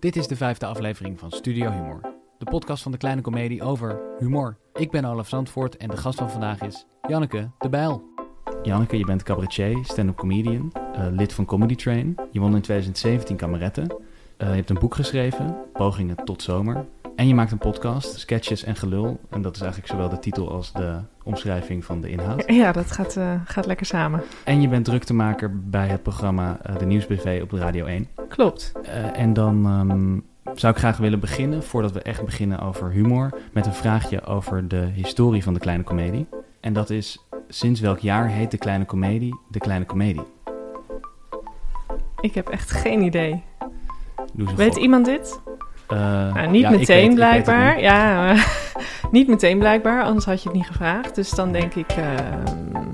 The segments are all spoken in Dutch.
Dit is de vijfde aflevering van Studio Humor. De podcast van de kleine komedie over humor. Ik ben Olaf Zandvoort en de gast van vandaag is Janneke de Bijl. Janneke, je bent cabaretier, stand-up comedian, eh, lid van Comedy Train. Je won in 2017 kameretten. Eh, je hebt een boek geschreven, Pogingen tot Zomer. En je maakt een podcast, Sketches en Gelul. En dat is eigenlijk zowel de titel als de omschrijving van de inhoud. Ja, dat gaat, eh, gaat lekker samen. En je bent druktemaker bij het programma De Nieuwsbv op Radio 1. Klopt. Eh, en dan ehm, zou ik graag willen beginnen, voordat we echt beginnen over humor, met een vraagje over de historie van de kleine komedie. En dat is, sinds welk jaar heet de kleine komedie de kleine komedie? Ik heb echt geen idee. Weet gok. iemand dit? Eh, Nou, niet ja, meteen weet- blijkbaar. niet. ja, niet meteen blijkbaar, anders had je het niet gevraagd. Dus dan denk ik ehm,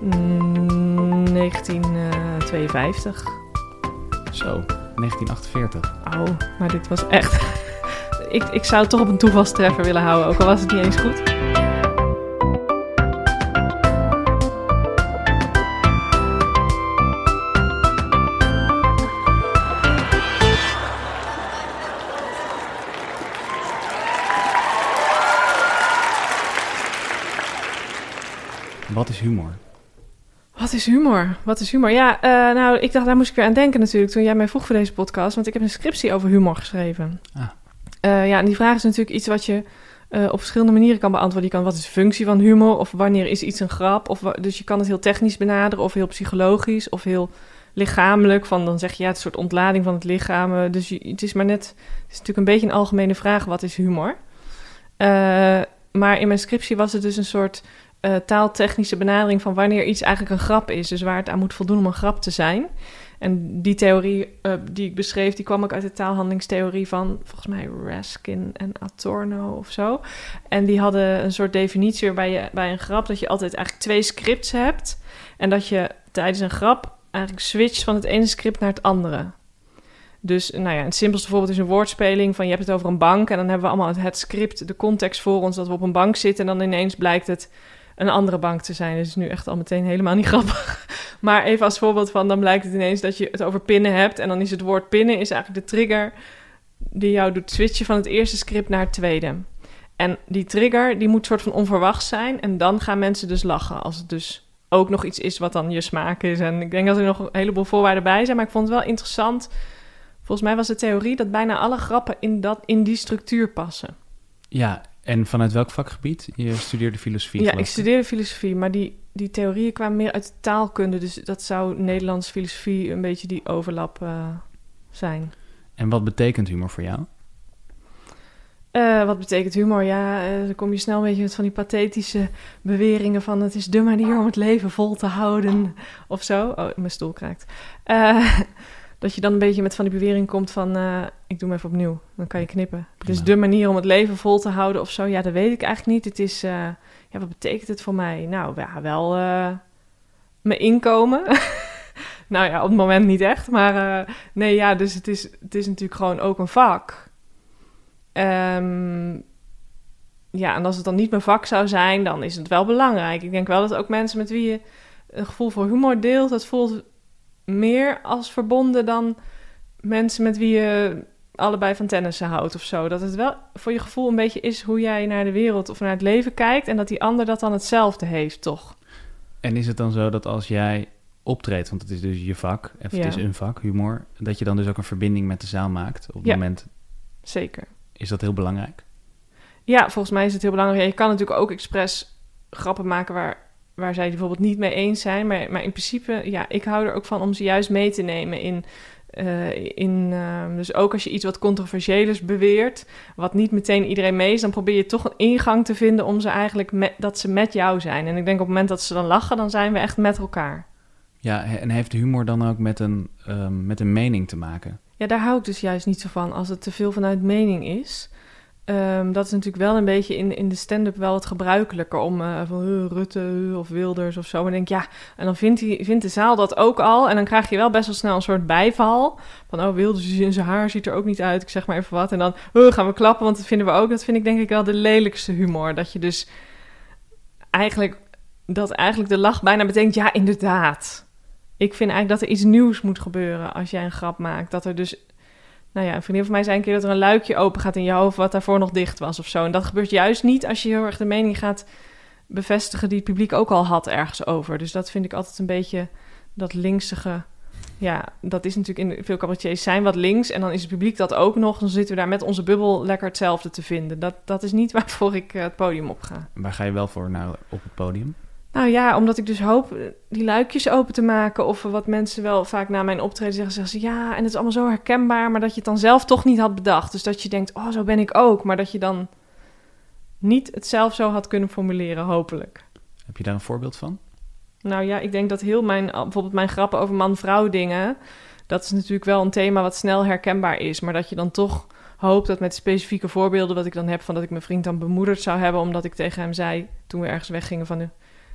mm, 1952. Zo, 1948. Oh, maar dit was echt... ik, ik zou het toch op een toevalstreffer willen houden, ook al was het niet eens goed. Wat is humor? Wat is humor? Wat is humor? Ja, eh, nou, ik dacht, daar moest ik weer aan denken natuurlijk toen jij mij vroeg voor deze podcast. Want ik heb een scriptie over humor geschreven. Ah. Eh, ja, en die vraag is natuurlijk iets wat je eh, op verschillende manieren kan beantwoorden. Je kan, wat is de functie van humor? Of wanneer is iets een grap? Of, dus je kan het heel technisch benaderen of heel psychologisch of heel lichamelijk. Van dan zeg je, ja, het is een soort ontlading van het lichaam. Dus je, het is maar net, het is natuurlijk een beetje een algemene vraag, wat is humor? Maar in mijn scriptie was het dus een soort eh, taaltechnische benadering van wanneer iets eigenlijk een grap is. Dus waar het aan moet voldoen om een grap te zijn. En die theorie eh, die ik beschreef, die kwam ook uit de taalhandelingstheorie van volgens mij Raskin en Adorno of zo. En die hadden een soort definitie waarbij je bij een grap dat je altijd eigenlijk twee scripts hebt. En dat je tijdens een grap eigenlijk switcht van het ene script naar het andere. Dus nou ja, het simpelste voorbeeld is een woordspeling van je hebt het over een bank en dan hebben we allemaal het script, de context voor ons dat we op een bank zitten en dan ineens blijkt het een andere bank te zijn. Dat is nu echt al meteen helemaal niet grappig. Maar even als voorbeeld van, dan blijkt het ineens dat je het over pinnen hebt. En dan is het woord pinnen is eigenlijk de trigger die jou doet switchen van het eerste script naar het tweede. En die trigger, die moet soort van onverwacht zijn. En dan gaan mensen dus lachen. Als het dus ook nog iets is wat dan je smaak is. En ik denk dat er nog een heleboel voorwaarden bij zijn. Maar ik vond het wel interessant. Volgens mij was de theorie dat bijna alle grappen in, dat, in die structuur passen. Ja, en vanuit welk vakgebied? Je studeerde filosofie, Ja, ik studeerde filosofie, maar die, die theorieën kwamen meer uit de taalkunde. Dus dat zou Nederlands filosofie een beetje die overlap eh, zijn. En wat betekent humor voor jou? Eh, wat betekent humor? Ja, eh, dan kom je snel een beetje met van die pathetische beweringen van... het is de manier om het leven vol te houden of zo. Oh, mijn stoel kraakt. Dat je dan een beetje met van die bewering komt van... eh, ik doe hem even opnieuw, dan kan je knippen. Prima. Dus de manier om het leven vol te houden of zo, ja, dat weet ik eigenlijk niet. Het is, eh, ja, wat betekent het voor mij? Nou, ja, wel eh, mijn inkomen. nou ja, op het moment niet echt, maar nee, ja, dus het is, het is natuurlijk gewoon ook een vak. Ehm, ja, en als het dan niet mijn vak zou zijn, dan is het wel belangrijk. Ik denk wel dat ook mensen met wie je een gevoel voor humor deelt, dat voelt meer als verbonden dan mensen met wie je allebei van tennissen houdt of zo. Dat het wel voor je gevoel een beetje is hoe jij naar de wereld of naar het leven kijkt en dat die ander dat dan hetzelfde heeft, toch? En is het dan zo dat als jij optreedt, want het is dus je vak, of het is een vak, humor, dat je dan dus ook een verbinding met de zaal maakt? Op het Ja. moment Zeker. is dat heel belangrijk. Ja, volgens mij is het heel belangrijk. Je kan natuurlijk ook expres grappen maken waar, waar zij bijvoorbeeld niet mee eens zijn. Maar, maar in principe, ja, ik hou er ook van om ze juist mee te nemen in. eh, in ehm, dus ook als je iets wat controversiëlers beweert, wat niet meteen iedereen mee is, dan probeer je toch een ingang te vinden om ze eigenlijk met, dat ze met jou zijn. En ik denk op het moment dat ze dan lachen, dan zijn we echt met elkaar. Ja, en heeft humor dan ook met een, ehm, met een mening te maken? Ja, daar hou ik dus juist niet zo van als het te veel vanuit mening is. Ehm, dat is natuurlijk wel een beetje in, in de stand-up wel wat gebruikelijker om eh, van eh, Rutte eh, of Wilders of zo. Maar denk ja, en dan vindt, die, vindt de zaal dat ook al. En dan krijg je wel best wel snel een soort bijval. Van oh, Wilders in zijn haar ziet er ook niet uit. Ik zeg maar even wat. En dan gaan we klappen, want dat vinden we ook. Dat vind ik denk ik wel de lelijkste humor. Dat je dus eigenlijk, dat eigenlijk de lach bijna betekent, ja, inderdaad. Ik vind eigenlijk dat er iets nieuws moet gebeuren als jij een grap maakt. Dat er dus nou ja, een vriendin van mij zei een keer dat er een luikje open gaat in je hoofd wat daarvoor nog dicht was of zo. En dat gebeurt juist niet als je heel erg de mening gaat bevestigen die het publiek ook al had ergens over. Dus dat vind ik altijd een beetje dat linksige. Ja, dat is natuurlijk in veel cabaretiers zijn wat links en dan is het publiek dat ook nog. Dan zitten we daar met onze bubbel lekker hetzelfde te vinden. Dat, dat is niet waarvoor ik eh, het podium op ga. Waar ga je wel voor naar op het podium? Nou ja, omdat ik dus hoop eh, die luikjes open te maken. Of wat mensen wel vaak na mijn optreden zeggen, zeggen ze ja, en het is allemaal zo herkenbaar, maar dat je het dan zelf toch niet had bedacht. Dus dat je denkt, oh, zo ben ik ook. Maar dat je dan niet het zelf zo had kunnen formuleren, hopelijk. Heb je daar een voorbeeld van? Nou ja, ik denk dat heel mijn, bijvoorbeeld mijn grappen over man-vrouw dingen, dat is natuurlijk wel een thema wat snel herkenbaar is. Maar dat je dan toch hoopt dat met specifieke voorbeelden, wat ik dan heb van dat ik mijn vriend dan bemoederd zou hebben, omdat ik tegen hem zei, toen we ergens weggingen van,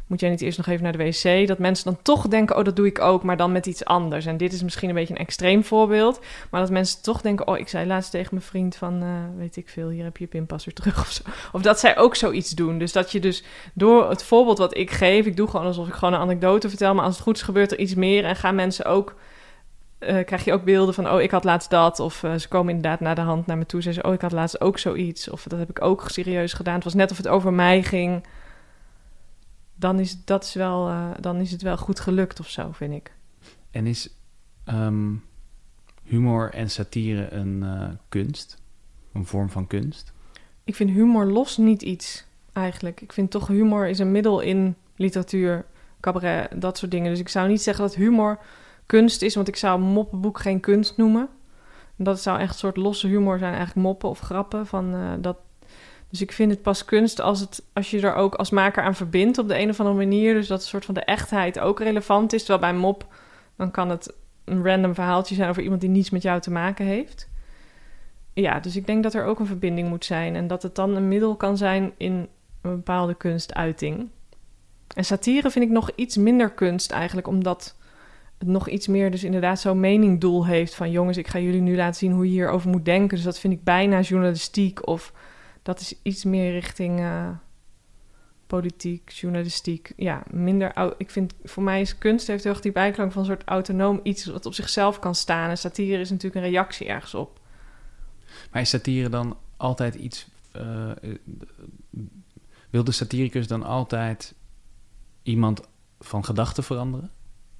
moet jij niet eerst nog even naar de wc? Dat mensen dan toch denken, oh, dat doe ik ook, maar dan met iets anders. En dit is misschien een beetje een extreem voorbeeld. Maar dat mensen toch denken, oh, ik zei laatst tegen mijn vriend van, uh, weet ik veel, hier heb je je pinpas terug of zo. Of dat zij ook zoiets doen. Dus dat je dus door het voorbeeld wat ik geef, ik doe gewoon alsof ik gewoon een anekdote vertel, maar als het goed is gebeurt er iets meer en gaan mensen ook... Uh, krijg je ook beelden van, oh, ik had laatst dat. Of uh, ze komen inderdaad naar de hand naar me toe. Zeggen ze, oh, ik had laatst ook zoiets. Of dat heb ik ook serieus gedaan. Het was net of het over mij ging dan is, dat is wel, uh, dan is het wel goed gelukt of zo, vind ik. En is um, humor en satire een uh, kunst? Een vorm van kunst? Ik vind humor los niet iets, eigenlijk. Ik vind toch humor is een middel in literatuur, cabaret, dat soort dingen. Dus ik zou niet zeggen dat humor kunst is, want ik zou moppenboek geen kunst noemen. Dat zou echt een soort losse humor zijn, eigenlijk moppen of grappen. Van, uh, dat, dus ik vind het pas kunst als, het, als je er ook als maker aan verbindt op de een of andere manier. Dus dat een soort van de echtheid ook relevant is. Terwijl bij mop, dan kan het een random verhaaltje zijn over iemand die niets met jou te maken heeft. Ja, dus ik denk dat er ook een verbinding moet zijn. En dat het dan een middel kan zijn in een bepaalde kunstuiting. En satire vind ik nog iets minder kunst eigenlijk, omdat het nog iets meer dus inderdaad zo'n meningdoel heeft van jongens, ik ga jullie nu laten zien hoe je hierover moet denken. Dus dat vind ik bijna journalistiek of dat is iets meer richting uh, politiek, journalistiek. Ja, minder. Ik vind voor mij is kunst heeft heel erg die bijklank van een soort autonoom iets wat op zichzelf kan staan. En satire is natuurlijk een reactie ergens op. Maar is satire dan altijd iets. Uh, wil de satiricus dan altijd iemand van gedachten veranderen,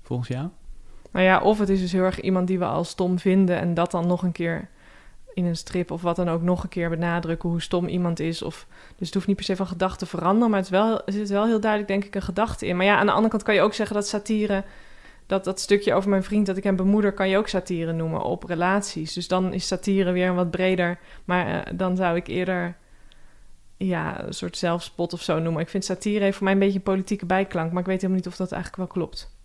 volgens jou? Nou ja, of het is dus heel erg iemand die we al stom vinden en dat dan nog een keer in een strip of wat dan ook nog een keer benadrukken hoe stom iemand is. Of, dus het hoeft niet per se van gedachten te veranderen, maar het wel, er zit wel heel duidelijk, denk ik, een gedachte in. Maar ja, aan de andere kant kan je ook zeggen dat satire, dat, dat stukje over mijn vriend dat ik hem bemoeder, kan je ook satire noemen op relaties. Dus dan is satire weer een wat breder. Maar uh, dan zou ik eerder ja, een soort zelfspot of zo noemen. Ik vind satire voor mij een beetje een politieke bijklank, maar ik weet helemaal niet of dat eigenlijk wel klopt.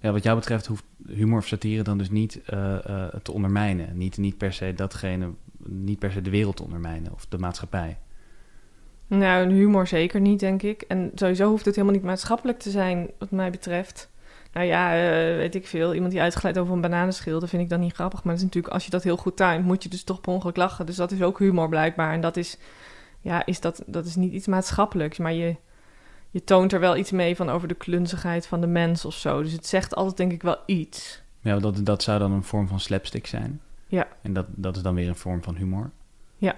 Ja, wat jou betreft hoeft humor of satire dan dus niet uh, uh, te ondermijnen. Niet, niet per se datgene, niet per se de wereld te ondermijnen of de maatschappij. Nou, humor zeker niet, denk ik. En sowieso hoeft het helemaal niet maatschappelijk te zijn, wat mij betreft. Nou ja, uh, weet ik veel. Iemand die uitgeleid over een bananenschil, dat vind ik dan niet grappig. Maar dat is natuurlijk, als je dat heel goed timed, moet je dus toch per ongeluk lachen. Dus dat is ook humor blijkbaar. En dat is, ja, is dat, dat is niet iets maatschappelijks. Maar je, je toont er wel iets mee van over de klunzigheid van de mens of zo. Dus het zegt altijd denk ik wel iets. Ja, dat, dat zou dan een vorm van slapstick zijn. Ja. En dat, dat is dan weer een vorm van humor. Ja.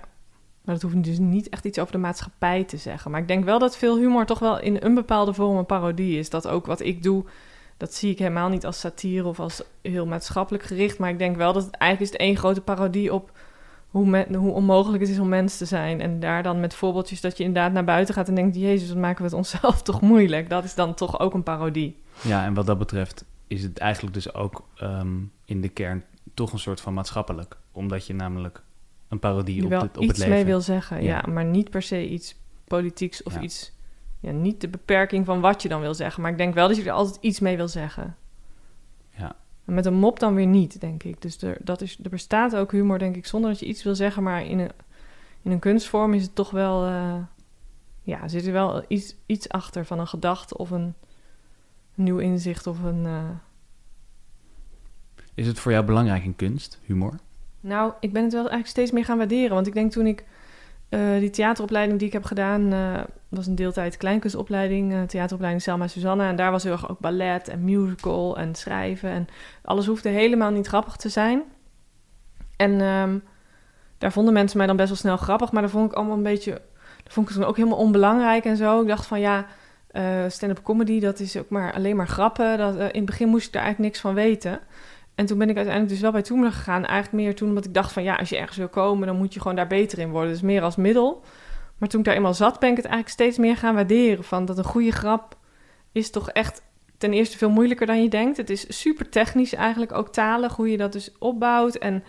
Maar dat hoeft dus niet echt iets over de maatschappij te zeggen. Maar ik denk wel dat veel humor toch wel in een bepaalde vorm een parodie is. Dat ook wat ik doe, dat zie ik helemaal niet als satire of als heel maatschappelijk gericht. Maar ik denk wel dat het eigenlijk is één grote parodie op hoe, hoe onmogelijk het is om mens te zijn. En daar dan met voorbeeldjes dat je inderdaad naar buiten gaat en denkt... Jezus, wat maken we het onszelf toch moeilijk. Dat is dan toch ook een parodie. Ja, en wat dat betreft is het eigenlijk dus ook um, in de kern toch een soort van maatschappelijk. Omdat je namelijk een parodie op, het, op het leven... iets mee wil zeggen, ja. ja. Maar niet per se iets politieks of ja. iets... Ja, niet de beperking van wat je dan wil zeggen. Maar ik denk wel dat je er altijd iets mee wil zeggen. Ja, met een mop dan weer niet, denk ik. Dus er, dat is, er bestaat ook humor, denk ik, zonder dat je iets wil zeggen. Maar in een, in een kunstvorm is het toch wel... Uh, ja, zit er wel iets, iets achter van een gedachte of een nieuw inzicht of een... Uh... Is het voor jou belangrijk in kunst, humor? Nou, ik ben het wel eigenlijk steeds meer gaan waarderen. Want ik denk toen ik uh, die theateropleiding die ik heb gedaan, uh, was een deeltijd kleinkunstopleiding, uh, theateropleiding Selma Susanna. En daar was heel erg ook ballet en musical en schrijven. En alles hoefde helemaal niet grappig te zijn. En ehm, daar vonden mensen mij dan best wel snel grappig, maar dat vond ik allemaal een beetje, dat vond ik toen ook helemaal onbelangrijk en zo. Ik dacht van ja, stand-up comedy, dat is ook maar alleen maar grappen. Dat, in het begin moest ik daar eigenlijk niks van weten. En toen ben ik uiteindelijk dus wel bij Toemler gegaan. Eigenlijk meer toen omdat ik dacht van ja, als je ergens wil komen, dan moet je gewoon daar beter in worden. Dus meer als middel. Maar toen ik daar eenmaal zat, ben ik het eigenlijk steeds meer gaan waarderen. Van dat een goede grap is toch echt ten eerste veel moeilijker dan je denkt. Het is super technisch eigenlijk, ook talig, hoe je dat dus opbouwt. En,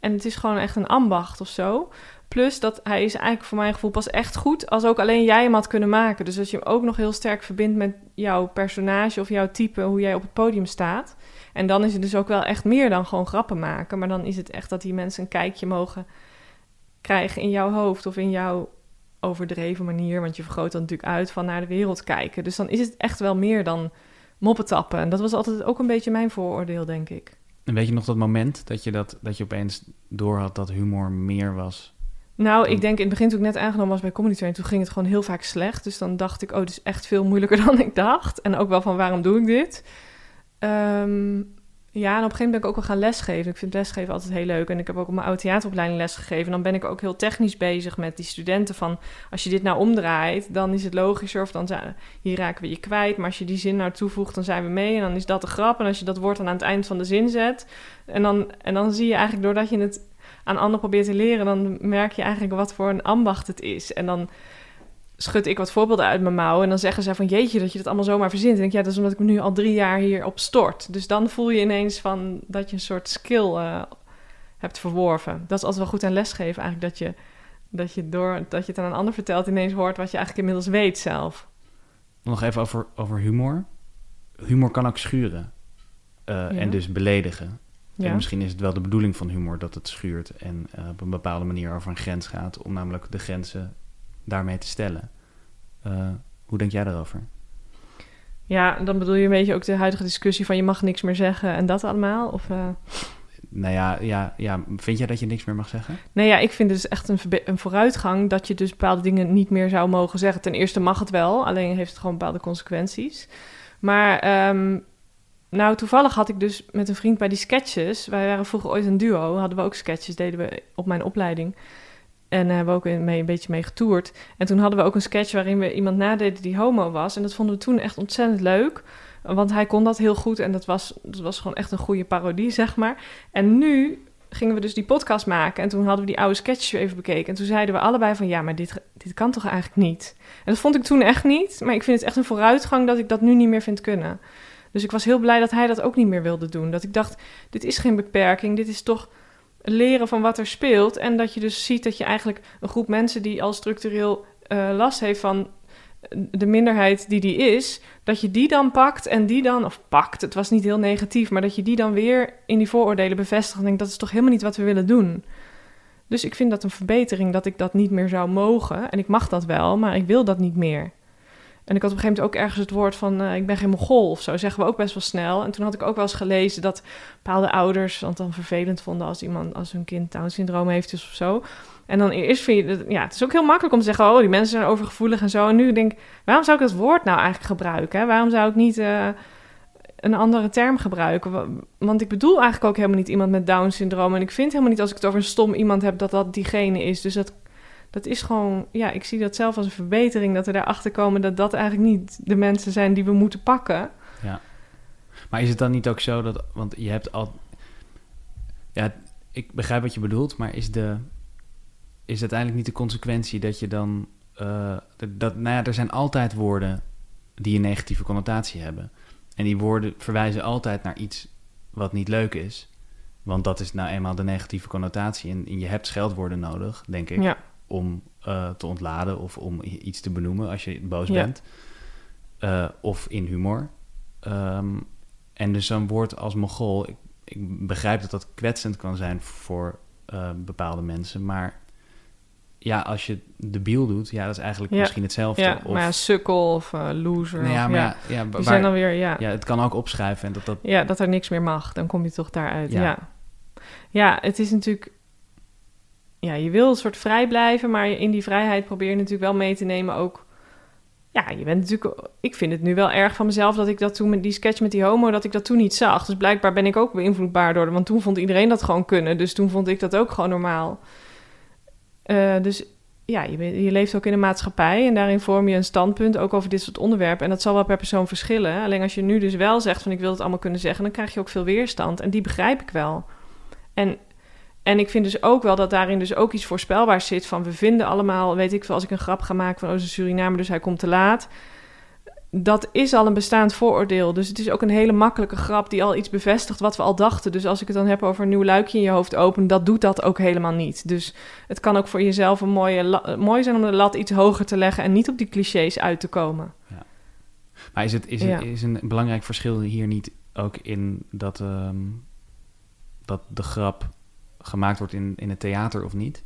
en het is gewoon echt een ambacht of zo. Plus dat hij is eigenlijk voor mijn gevoel pas echt goed als ook alleen jij hem had kunnen maken. Dus dat je hem ook nog heel sterk verbindt met jouw personage of jouw type, hoe jij op het podium staat. En dan is het dus ook wel echt meer dan gewoon grappen maken. Maar dan is het echt dat die mensen een kijkje mogen krijgen in jouw hoofd of in jouw overdreven manier. Want je vergroot dat natuurlijk uit van naar de wereld kijken. Dus dan is het echt wel meer dan moppetappen. En dat was altijd ook een beetje mijn vooroordeel, denk ik. En weet je nog dat moment dat je, dat, dat je opeens doorhad dat humor meer was? Nou, ik denk in het begin toen ik net aangenomen was bij Comedy Train, toen ging het gewoon heel vaak slecht. Dus dan dacht ik, oh, het is echt veel moeilijker dan ik dacht. En ook wel van, waarom doe ik dit? Um, ja, en op een gegeven moment ben ik ook wel gaan lesgeven. Ik vind lesgeven altijd heel leuk. En ik heb ook op mijn oude theateropleiding lesgegeven. En dan ben ik ook heel technisch bezig met die studenten van... als je dit nou omdraait, dan is het logischer. Of dan zijn, hier raken we je kwijt. Maar als je die zin nou toevoegt, dan zijn we mee. En dan is dat de grap. En als je dat woord dan aan het eind van de zin zet... en dan, en dan zie je eigenlijk, doordat je het aan anderen probeert te leren... dan merk je eigenlijk wat voor een ambacht het is. En dan schud ik wat voorbeelden uit mijn mouw. En dan zeggen ze van jeetje dat je dat allemaal zomaar verzint. En denk ja, dat is omdat ik me nu al drie jaar hier op stort. Dus dan voel je ineens van dat je een soort skill uh, hebt verworven. Dat is altijd wel goed aan lesgeven eigenlijk. Dat je, dat je door dat je het aan een ander vertelt ineens hoort wat je eigenlijk inmiddels weet zelf. Nog even over, over humor. Humor kan ook schuren. Uh, ja. En dus beledigen. Ja. En misschien is het wel de bedoeling van humor dat het schuurt en uh, op een bepaalde manier over een grens gaat, om namelijk de grenzen daarmee te stellen. Uh, hoe denk jij daarover? Ja, dan bedoel je een beetje ook de huidige discussie van je mag niks meer zeggen en dat allemaal? Of, uh... Nou ja, ja, ja, vind jij dat je niks meer mag zeggen? Nee, ja, ik vind het dus echt een, een vooruitgang dat je dus bepaalde dingen niet meer zou mogen zeggen. Ten eerste mag het wel, alleen heeft het gewoon bepaalde consequenties. Maar um, nou, toevallig had ik dus met een vriend bij die sketches. Wij waren vroeger ooit een duo, hadden we ook sketches, deden we op mijn opleiding. En hebben we ook mee, een beetje mee getoerd. En toen hadden we ook een sketch waarin we iemand nadeden die homo was. En dat vonden we toen echt ontzettend leuk. Want hij kon dat heel goed en dat was, dat was gewoon echt een goede parodie, zeg maar. En nu gingen we dus die podcast maken. En toen hadden we die oude sketches even bekeken. En toen zeiden we allebei van, ja, maar dit, dit kan toch eigenlijk niet? En dat vond ik toen echt niet. Maar ik vind het echt een vooruitgang dat ik dat nu niet meer vind kunnen. Dus ik was heel blij dat hij dat ook niet meer wilde doen. Dat ik dacht, dit is geen beperking, dit is toch leren van wat er speelt. En dat je dus ziet dat je eigenlijk een groep mensen die al structureel uh, last heeft van de minderheid die die is, dat je die dan pakt en die dan, of pakt, het was niet heel negatief, maar dat je die dan weer in die vooroordelen bevestigt en denkt dat is toch helemaal niet wat we willen doen. Dus ik vind dat een verbetering dat ik dat niet meer zou mogen. En ik mag dat wel, maar ik wil dat niet meer. En ik had op een gegeven moment ook ergens het woord van uh, ik ben geen mogol of zo, zeggen we ook best wel snel. En toen had ik ook wel eens gelezen dat bepaalde ouders want dan vervelend vonden als iemand als hun kind Down syndroom heeft dus of zo. En dan eerst vind je, ja, het is ook heel makkelijk om te zeggen, oh, die mensen zijn overgevoelig en zo. En nu denk ik, waarom zou ik dat woord nou eigenlijk gebruiken? Hè? Waarom zou ik niet uh, een andere term gebruiken? Want ik bedoel eigenlijk ook helemaal niet iemand met Down syndroom. En ik vind helemaal niet als ik het over een stom iemand heb dat dat diegene is. Dus dat dat is gewoon, ja, ik zie dat zelf als een verbetering. Dat we daarachter komen dat dat eigenlijk niet de mensen zijn die we moeten pakken. Ja. Maar is het dan niet ook zo dat, want je hebt al, ja, ik begrijp wat je bedoelt, maar is de, is uiteindelijk niet de consequentie dat je dan, uh, dat, nou ja, er zijn altijd woorden die een negatieve connotatie hebben. En die woorden verwijzen altijd naar iets wat niet leuk is. Want dat is nou eenmaal de negatieve connotatie. En, en je hebt scheldwoorden nodig, denk ik. Ja om uh, te ontladen of om iets te benoemen als je boos ja. bent. Uh, of in humor. Um, en dus zo'n woord als mogol, ik, ik, begrijp dat dat kwetsend kan zijn voor uh, bepaalde mensen, maar ja, als je debiel doet, ja, dat is eigenlijk ja. misschien hetzelfde. Ja, of, maar ja, sukkel of loser. Nou ja, of, maar ja, die zijn dan weer, ja. Ja, het kan ook opschrijven en dat dat... Ja, dat er niks meer mag, dan kom je toch daaruit. Ja, ja het is natuurlijk ja, je wil een soort vrij blijven, maar in die vrijheid probeer je natuurlijk wel mee te nemen ook ja, je bent natuurlijk. Ik vind het nu wel erg van mezelf dat ik dat toen met die sketch met die homo, dat ik dat toen niet zag. Dus blijkbaar ben ik ook beïnvloedbaar door. Want toen vond iedereen dat gewoon kunnen. Dus toen vond ik dat ook gewoon normaal. Uh, dus ja, je, je, leeft ook in een maatschappij en daarin vorm je een standpunt ook over dit soort onderwerpen. En dat zal wel per persoon verschillen. Alleen als je nu dus wel zegt van ik wil het allemaal kunnen zeggen, dan krijg je ook veel weerstand. En die begrijp ik wel. En, en ik vind dus ook wel dat daarin dus ook iets voorspelbaars zit van we vinden allemaal, weet ik veel, als ik een grap ga maken van oh, ze Suriname, dus hij komt te laat dat is al een bestaand vooroordeel. Dus het is ook een hele makkelijke grap die al iets bevestigt wat we al dachten. Dus als ik het dan heb over een nieuw luikje in je hoofd openen, dat doet dat ook helemaal niet. Dus het kan ook voor jezelf een mooie mooi zijn om de lat iets hoger te leggen en niet op die clichés uit te komen. Ja. Maar is, het, is, het, is een belangrijk verschil hier niet ook in dat, ehm, dat de grap gemaakt wordt in, in het theater of niet?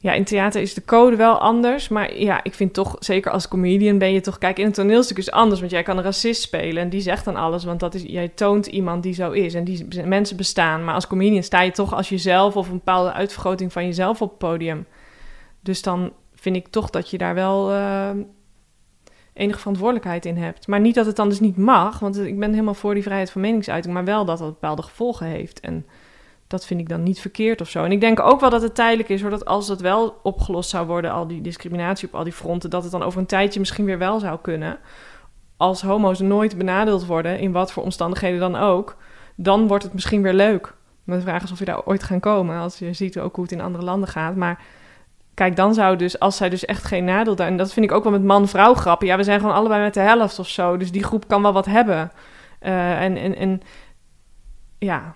Ja, in theater is de code wel anders. Maar ja, ik vind toch, zeker als comedian ben je toch... Kijk, in een toneelstuk is anders, want jij kan een racist spelen... en die zegt dan alles, want dat is, jij toont iemand die zo is. En die mensen bestaan. Maar als comedian sta je toch als jezelf... of een bepaalde uitvergroting van jezelf op het podium. Dus dan vind ik toch dat je daar wel... Uh, enige verantwoordelijkheid in hebt. Maar niet dat het dan dus niet mag, want ik ben helemaal voor die vrijheid van meningsuiting, maar wel dat dat bepaalde gevolgen heeft. En dat vind ik dan niet verkeerd of zo. En ik denk ook wel dat het tijdelijk is, hoor, dat als dat wel opgelost zou worden, al die discriminatie op al die fronten, dat het dan over een tijdje misschien weer wel zou kunnen. Als homo's nooit benadeeld worden, in wat voor omstandigheden dan ook, dan wordt het misschien weer leuk. De vraag is of je daar ooit gaan komen, als je ziet ook hoe het in andere landen gaat. Maar kijk, dan zou dus, als zij dus echt geen nadeel daar, en dat vind ik ook wel met man-vrouw grappen. Ja, we zijn gewoon allebei met de helft of zo, dus die groep kan wel wat hebben. Uh, en, en, en ja,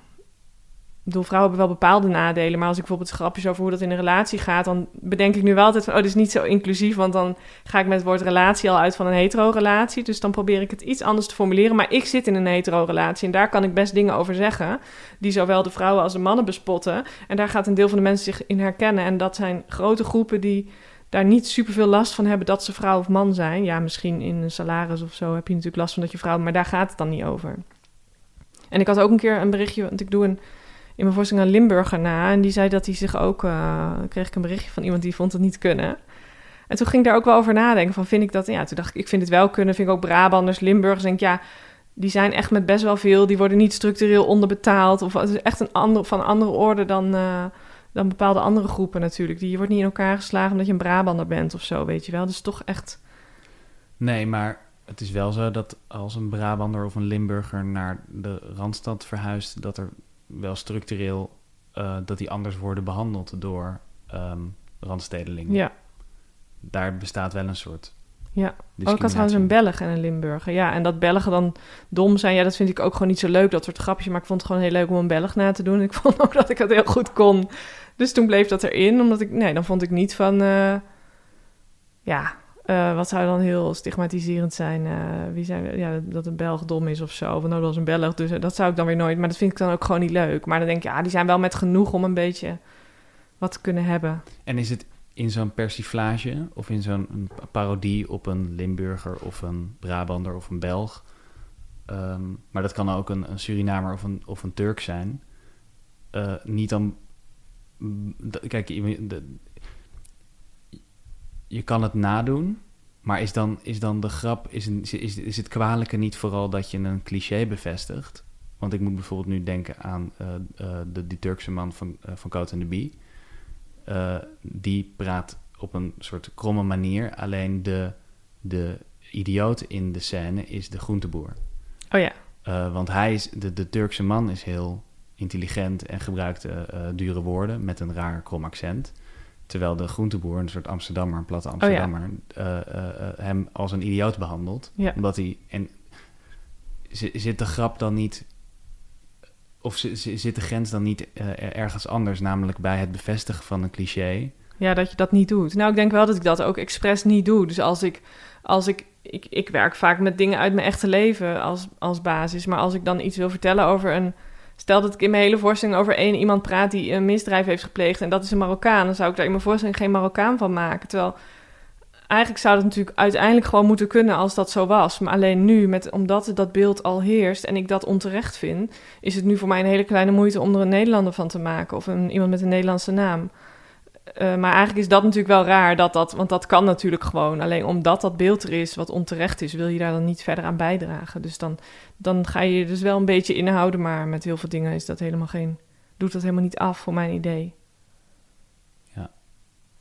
ik bedoel, vrouwen hebben wel bepaalde nadelen. Maar als ik bijvoorbeeld grapjes over hoe dat in een relatie gaat, dan bedenk ik nu wel altijd van, oh, dit is niet zo inclusief. Want dan ga ik met het woord relatie al uit van een hetero-relatie. Dus dan probeer ik het iets anders te formuleren. Maar ik zit in een hetero-relatie en daar kan ik best dingen over zeggen. Die zowel de vrouwen als de mannen bespotten. En daar gaat een deel van de mensen zich in herkennen. En dat zijn grote groepen die daar niet superveel last van hebben dat ze vrouw of man zijn. Ja, misschien in een salaris of zo heb je natuurlijk last van dat je vrouw, maar daar gaat het dan niet over. En ik had ook een keer een berichtje, want ik doe een in mijn voorstelling een Limburger na. En die zei dat hij zich ook... Uh, kreeg ik een berichtje van iemand die vond het niet kunnen. En toen ging ik daar ook wel over nadenken. Van vind ik dat... Ja, toen dacht ik, ik vind het wel kunnen. Vind ik ook Brabanders, Limburgers. Denk ik, ja, die zijn echt met best wel veel. Die worden niet structureel onderbetaald. Of het is echt een ander, van andere orde dan, uh, dan bepaalde andere groepen natuurlijk. Die, je wordt niet in elkaar geslagen omdat je een Brabander bent of zo, weet je wel. Dus toch echt... Nee, maar het is wel zo dat als een Brabander of een Limburger naar de Randstad verhuist... dat er wel structureel uh, dat die anders worden behandeld door um, randstedelingen. Ja. Daar bestaat wel een soort. Ja, ook had trouwens een Belg en een Limburger. Ja, en dat Belgen dan dom zijn, ja, dat vind ik ook gewoon niet zo leuk, dat soort grapjes. Maar ik vond het gewoon heel leuk om een Belg na te doen. Ik vond ook dat ik het heel goed kon. Dus toen bleef dat erin, omdat ik, nee, dan vond ik niet van, uh, ja, uh, wat zou dan heel stigmatiserend zijn? Uh, wie zijn, ja, dat een Belg dom is of zo. Of nou, dat was een Belg. Dus uh, dat zou ik dan weer nooit. Maar dat vind ik dan ook gewoon niet leuk. Maar dan denk ik, ja, die zijn wel met genoeg om een beetje wat te kunnen hebben. En is het in zo'n persiflage of in zo'n parodie op een Limburger of een Brabander of een Belg? Um, maar dat kan ook een, Surinamer of een, of een Turk zijn. niet dan. Kijk, je kan het nadoen, maar is dan, is dan de grap, is, een, is, is het kwalijke niet vooral dat je een cliché bevestigt? Want ik moet bijvoorbeeld nu denken aan uh, uh, de, die Turkse man van, uh, van Coat en de Bie. die praat op een soort kromme manier. Alleen de, de idioot in de scène is de groenteboer. Oh ja. want hij is, de, de Turkse man is heel intelligent en gebruikt dure woorden met een raar krom accent. Terwijl de groenteboer, een soort Amsterdammer, een platte Amsterdammer, oh, ja. uh, uh, hem als een idioot behandelt. Ja. Omdat hij. En zit de grap dan niet. Of zit de grens dan niet ergens anders, namelijk bij het bevestigen van een cliché? Ja, dat je dat niet doet. Nou, ik denk wel dat ik dat ook expres niet doe. Dus als ik. Als ik, ik, ik werk vaak met dingen uit mijn echte leven als, als basis. Maar als ik dan iets wil vertellen over een Stel dat ik in mijn hele voorstelling over één iemand praat die een misdrijf heeft gepleegd en dat is een Marokkaan, dan zou ik daar in mijn voorstelling geen Marokkaan van maken. Terwijl eigenlijk zou dat natuurlijk uiteindelijk gewoon moeten kunnen als dat zo was. Maar alleen nu, met, omdat dat beeld al heerst en ik dat onterecht vind, is het nu voor mij een hele kleine moeite om er een Nederlander van te maken of een, iemand met een Nederlandse naam. Eh, maar eigenlijk is dat natuurlijk wel raar, dat dat, want dat kan natuurlijk gewoon. Alleen omdat dat beeld er is, wat onterecht is, wil je daar dan niet verder aan bijdragen. Dus dan, dan ga je je dus wel een beetje inhouden, maar met heel veel dingen is dat helemaal geen, doet dat helemaal niet af voor mijn idee. Ja.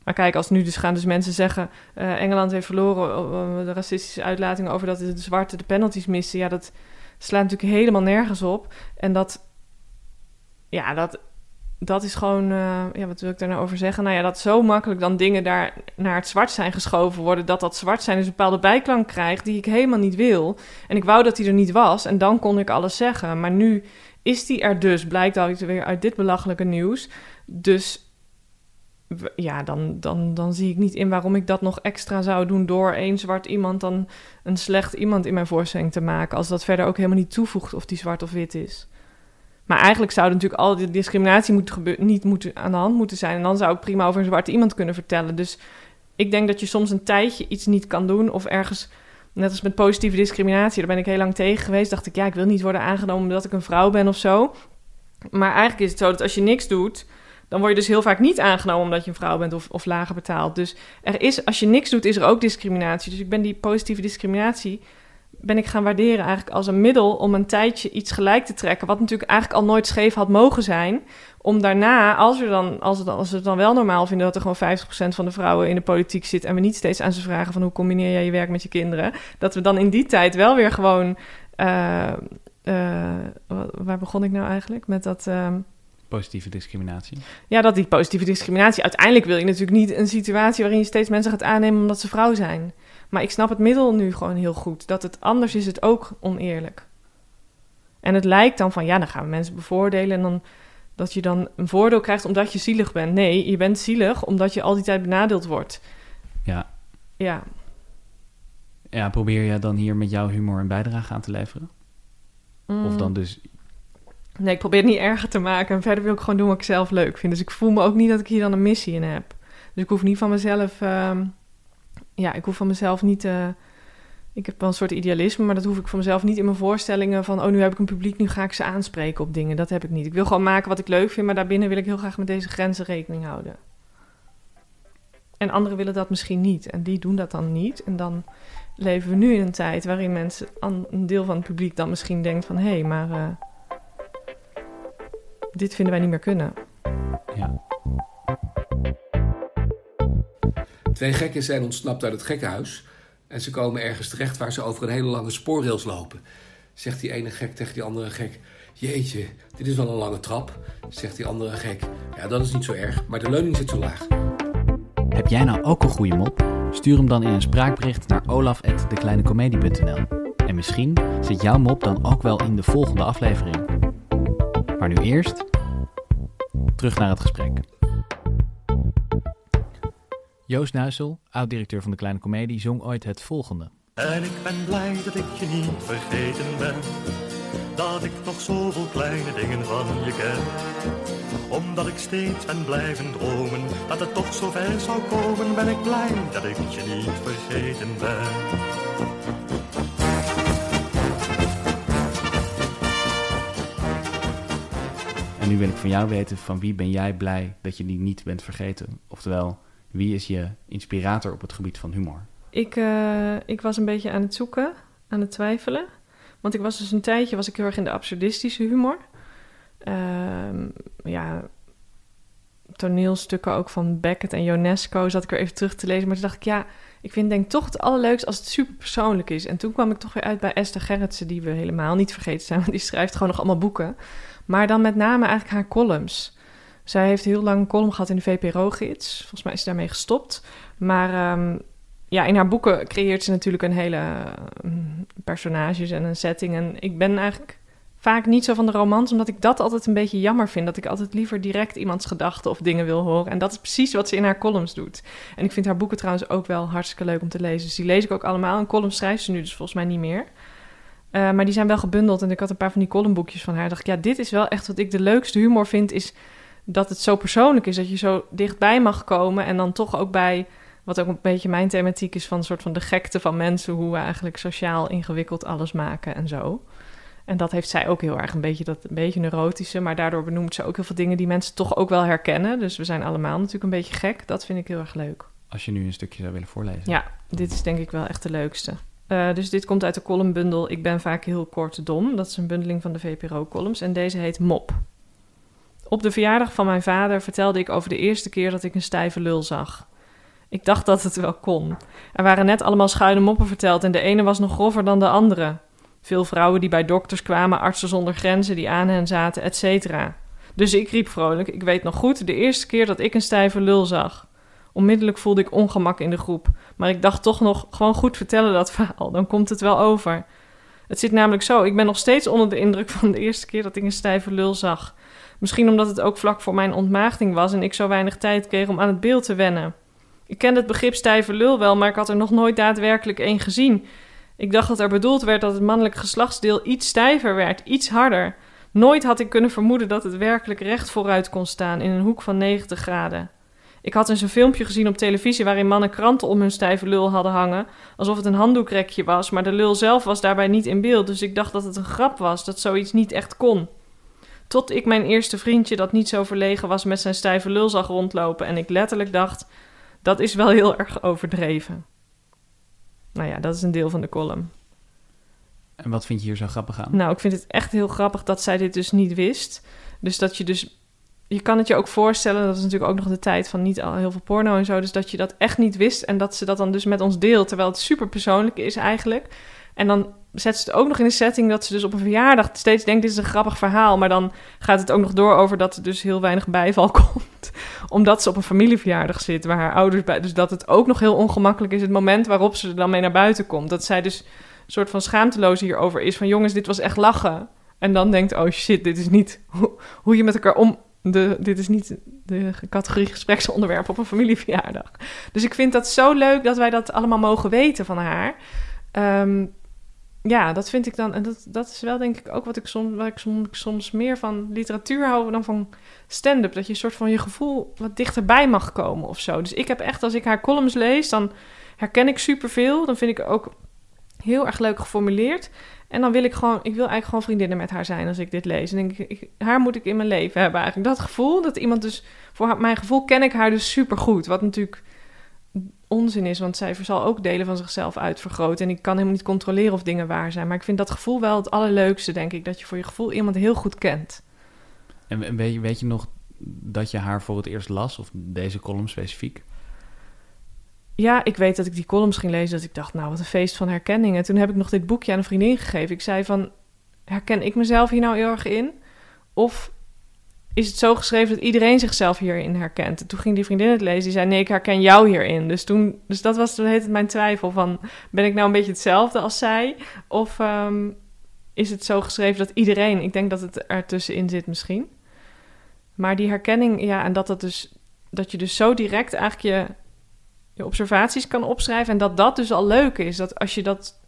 Maar kijk, als nu dus gaan dus mensen zeggen, eh, Engeland heeft verloren uh, de racistische uitlatingen over dat de zwarte de penalties missen. Ja, dat slaat natuurlijk helemaal nergens op. En dat, ja, dat dat is gewoon, uh, ja, wat wil ik daar nou over zeggen? Nou ja, dat zo makkelijk dan dingen daar naar het zwart zijn geschoven worden, dat dat zwart zijn dus een bepaalde bijklank krijgt die ik helemaal niet wil. En ik wou dat hij er niet was en dan kon ik alles zeggen. Maar nu is die er dus, blijkt al weer uit dit belachelijke nieuws. Dus ja, dan, dan, dan zie ik niet in waarom ik dat nog extra zou doen door één zwart iemand dan een slecht iemand in mijn voorstelling te maken, als dat verder ook helemaal niet toevoegt of die zwart of wit is. Maar eigenlijk zou natuurlijk al die discriminatie moeten niet moeten, aan de hand moeten zijn. En dan zou ik prima over een zwarte iemand kunnen vertellen. Dus ik denk dat je soms een tijdje iets niet kan doen of ergens... Net als met positieve discriminatie, daar ben ik heel lang tegen geweest. Dacht ik, ja, ik wil niet worden aangenomen omdat ik een vrouw ben of zo. Maar eigenlijk is het zo dat als je niks doet, dan word je dus heel vaak niet aangenomen omdat je een vrouw bent of, of lager betaald. Dus er is, als je niks doet, is er ook discriminatie. Dus ik ben die positieve discriminatie ben ik gaan waarderen eigenlijk als een middel om een tijdje iets gelijk te trekken. Wat natuurlijk eigenlijk al nooit scheef had mogen zijn. Om daarna, als we, dan, als, het, als we het dan wel normaal vinden dat er gewoon 50% van de vrouwen in de politiek zit. En we niet steeds aan ze vragen van hoe combineer jij je werk met je kinderen. Dat we dan in die tijd wel weer gewoon. Uh, uh, waar begon ik nou eigenlijk? Met dat. Uh, positieve discriminatie. Ja, dat die positieve discriminatie. Uiteindelijk wil je natuurlijk niet een situatie waarin je steeds mensen gaat aannemen omdat ze vrouw zijn. Maar ik snap het middel nu gewoon heel goed. Dat het anders is het ook oneerlijk. En het lijkt dan van, ja, dan gaan we mensen bevoordelen en dan dat je dan een voordeel krijgt omdat je zielig bent. Nee, je bent zielig omdat je al die tijd benadeeld wordt. Ja. Ja. Ja, probeer je dan hier met jouw humor een bijdrage aan te leveren? Of dan dus... Nee, ik probeer het niet erger te maken. En verder wil ik gewoon doen wat ik zelf leuk vind. Dus ik voel me ook niet dat ik hier dan een missie in heb. Dus ik hoef niet van mezelf... Ehm, ja, ik hoef van mezelf niet. Uh, ik heb wel een soort idealisme, maar dat hoef ik van mezelf niet in mijn voorstellingen van. Oh, nu heb ik een publiek, nu ga ik ze aanspreken op dingen. Dat heb ik niet. Ik wil gewoon maken wat ik leuk vind, maar daarbinnen wil ik heel graag met deze grenzen rekening houden. En anderen willen dat misschien niet. En die doen dat dan niet. En dan leven we nu in een tijd waarin mensen, een deel van het publiek dan misschien denkt van hé, hey, maar uh, dit vinden wij niet meer kunnen. Ja. Twee gekken zijn ontsnapt uit het gekkenhuis en ze komen ergens terecht waar ze over een hele lange spoorrails lopen. Zegt die ene gek tegen die andere gek: Jeetje, dit is wel een lange trap. Zegt die andere gek: Ja, dat is niet zo erg, maar de leuning zit zo laag. Heb jij nou ook een goede mop? Stuur hem dan in een spraakbericht naar olaf.dekleinecomedie.nl En misschien zit jouw mop dan ook wel in de volgende aflevering. Maar nu eerst terug naar het gesprek. Joost Nuisel, oud-directeur van de Kleine Comedie, zong ooit het volgende. En ik ben blij dat ik je niet vergeten ben. Dat ik nog zoveel kleine dingen van je ken. Omdat ik steeds ben blijven dromen dat het toch zo ver zou komen, ben ik blij dat ik je niet vergeten ben. En nu wil ik van jou weten, van wie ben jij blij dat je die niet bent vergeten? Oftewel, wie is je inspirator op het gebied van humor? Ik, uh, ik was een beetje aan het zoeken, aan het twijfelen. Want ik was dus een tijdje was ik heel erg in de absurdistische humor. Uh, ja, toneelstukken ook van Beckett en Ionesco zat ik er even terug te lezen. Maar toen dacht ik, ja, ik vind denk toch het allerleukst als het super persoonlijk is. En toen kwam ik toch weer uit bij Esther Gerritsen, die we helemaal niet vergeten zijn. Want die schrijft gewoon nog allemaal boeken. Maar dan met name eigenlijk haar columns. Zij heeft heel lang een column gehad in de VPRO-gids. Volgens mij is ze daarmee gestopt. Maar um, ja, in haar boeken creëert ze natuurlijk een hele um, personages en een setting. En ik ben eigenlijk vaak niet zo van de romans, omdat ik dat altijd een beetje jammer vind. Dat ik altijd liever direct iemands gedachten of dingen wil horen. En dat is precies wat ze in haar columns doet. En ik vind haar boeken trouwens ook wel hartstikke leuk om te lezen. Dus die lees ik ook allemaal. Een column schrijft ze nu dus volgens mij niet meer. Uh, maar die zijn wel gebundeld en ik had een paar van die columnboekjes van haar. dacht ik, ja, dit is wel echt wat ik de leukste humor vind, is dat het zo persoonlijk is. Dat je zo dichtbij mag komen en dan toch ook bij... Wat ook een beetje mijn thematiek is van een soort van de gekte van mensen. Hoe we eigenlijk sociaal ingewikkeld alles maken en zo. En dat heeft zij ook heel erg een beetje, dat een beetje neurotische. Maar daardoor benoemt ze ook heel veel dingen die mensen toch ook wel herkennen. Dus we zijn allemaal natuurlijk een beetje gek. Dat vind ik heel erg leuk. Als je nu een stukje zou willen voorlezen. Ja, dit is denk ik wel echt de leukste. Uh, dus dit komt uit de columnbundel Ik ben vaak heel kort dom. Dat is een bundeling van de VPRO-columns. En deze heet Mop. Op de verjaardag van mijn vader vertelde ik over de eerste keer dat ik een stijve lul zag. Ik dacht dat het wel kon. Er waren net allemaal schuine moppen verteld en de ene was nog grover dan de andere. Veel vrouwen die bij dokters kwamen, artsen zonder grenzen die aan hen zaten, etc. Dus ik riep vrolijk: Ik weet nog goed, de eerste keer dat ik een stijve lul zag. Onmiddellijk voelde ik ongemak in de groep, maar ik dacht toch nog gewoon goed vertellen dat verhaal, dan komt het wel over. Het zit namelijk zo, ik ben nog steeds onder de indruk van de eerste keer dat ik een stijve lul zag. Misschien omdat het ook vlak voor mijn ontmaagding was en ik zo weinig tijd kreeg om aan het beeld te wennen. Ik kende het begrip stijve lul wel, maar ik had er nog nooit daadwerkelijk één gezien. Ik dacht dat er bedoeld werd dat het mannelijk geslachtsdeel iets stijver werd, iets harder. Nooit had ik kunnen vermoeden dat het werkelijk recht vooruit kon staan in een hoek van 90 graden. Ik had eens een filmpje gezien op televisie waarin mannen kranten om hun stijve lul hadden hangen, alsof het een handdoekrekje was, maar de lul zelf was daarbij niet in beeld, dus ik dacht dat het een grap was, dat zoiets niet echt kon. Tot ik mijn eerste vriendje, dat niet zo verlegen was, met zijn stijve lul zag rondlopen en ik letterlijk dacht: dat is wel heel erg overdreven. Nou ja, dat is een deel van de column. En wat vind je hier zo grappig aan? Nou, ik vind het echt heel grappig dat zij dit dus niet wist. Dus dat je dus... Je kan het je ook voorstellen, dat is natuurlijk ook nog de tijd van niet al heel veel porno en zo. Dus dat je dat echt niet wist en dat ze dat dan dus met ons deelt. Terwijl het super persoonlijk is eigenlijk. En dan zet ze het ook nog in de setting dat ze dus op een verjaardag steeds denkt: dit is een grappig verhaal. Maar dan gaat het ook nog door over dat er dus heel weinig bijval komt. Omdat ze op een familieverjaardag zit waar haar ouders bij. Dus dat het ook nog heel ongemakkelijk is, het moment waarop ze er dan mee naar buiten komt. Dat zij dus een soort van schaamteloos hierover is: van jongens, dit was echt lachen. En dan denkt: oh shit, dit is niet hoe, je met elkaar om. De, dit is niet de categorie gespreksonderwerp op een familieverjaardag. Dus ik vind dat zo leuk dat wij dat allemaal mogen weten van haar. Um, ja, dat vind ik dan. En dat, dat is wel denk ik ook wat ik soms, waar ik soms, meer van literatuur hou dan van stand-up. Dat je een soort van je gevoel wat dichterbij mag komen of zo. Dus ik heb echt, als ik haar columns lees, dan herken ik superveel. Dan vind ik ook heel erg leuk geformuleerd. En dan wil ik gewoon, ik wil eigenlijk gewoon vriendinnen met haar zijn als ik dit lees. En denk ik haar moet ik in mijn leven hebben eigenlijk. Dat gevoel, dat iemand dus, voor mijn gevoel ken ik haar dus super goed. Wat natuurlijk onzin is, want zij zal ook delen van zichzelf uitvergroten. En ik kan helemaal niet controleren of dingen waar zijn. Maar ik vind dat gevoel wel het allerleukste, denk ik. Dat je voor je gevoel iemand heel goed kent. En weet je, weet je nog dat je haar voor het eerst las, of deze column specifiek? Ja, ik weet dat ik die columns ging lezen, dat ik dacht, nou, wat een feest van herkenning. En toen heb ik nog dit boekje aan een vriendin gegeven. Ik zei van, herken ik mezelf hier nou heel erg in? Of is het zo geschreven dat iedereen zichzelf hierin herkent. En toen ging die vriendin het lezen, die zei, nee, ik herken jou hierin. Dus, toen, dus dat was toen heet het mijn twijfel van, ben ik nou een beetje hetzelfde als zij? Of ehm, is het zo geschreven dat iedereen, ik denk dat het ertussenin zit misschien. Maar die herkenning, ja, en dat, dat, dus, dat je dus zo direct eigenlijk je, je observaties kan opschrijven... en dat dat dus al leuk is, dat als je dat...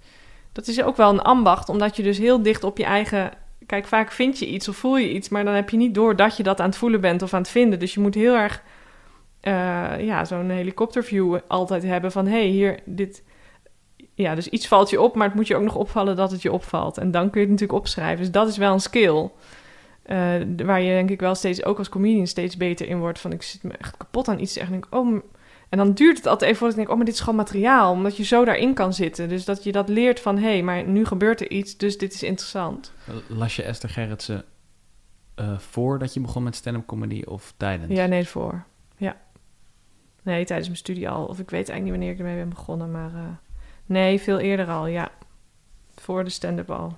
Dat is ook wel een ambacht, omdat je dus heel dicht op je eigen Kijk, vaak vind je iets of voel je iets, maar dan heb je niet door dat je dat aan het voelen bent of aan het vinden. Dus je moet heel erg, uh, ja, zo'n helikopterview altijd hebben van, hé, hey, hier, dit... Ja, dus iets valt je op, maar het moet je ook nog opvallen dat het je opvalt. En dan kun je het natuurlijk opschrijven. Dus dat is wel een skill. Uh, waar je denk ik wel steeds, ook als comedian, steeds beter in wordt. Van ik zit me echt kapot aan iets. En denk oh, en dan duurt het altijd even voordat ik denk, oh, maar dit is gewoon materiaal. Omdat je zo daarin kan zitten. Dus dat je dat leert van, hé, hey, maar nu gebeurt er iets, dus dit is interessant. Las je Esther Gerritsen uh, voordat je begon met stand-up comedy of tijdens? Ja, nee, voor. Ja. Nee, tijdens mijn studie al. Of ik weet eigenlijk niet wanneer ik ermee ben begonnen, maar... Uh, nee, veel eerder al, ja. Voor de stand-up al.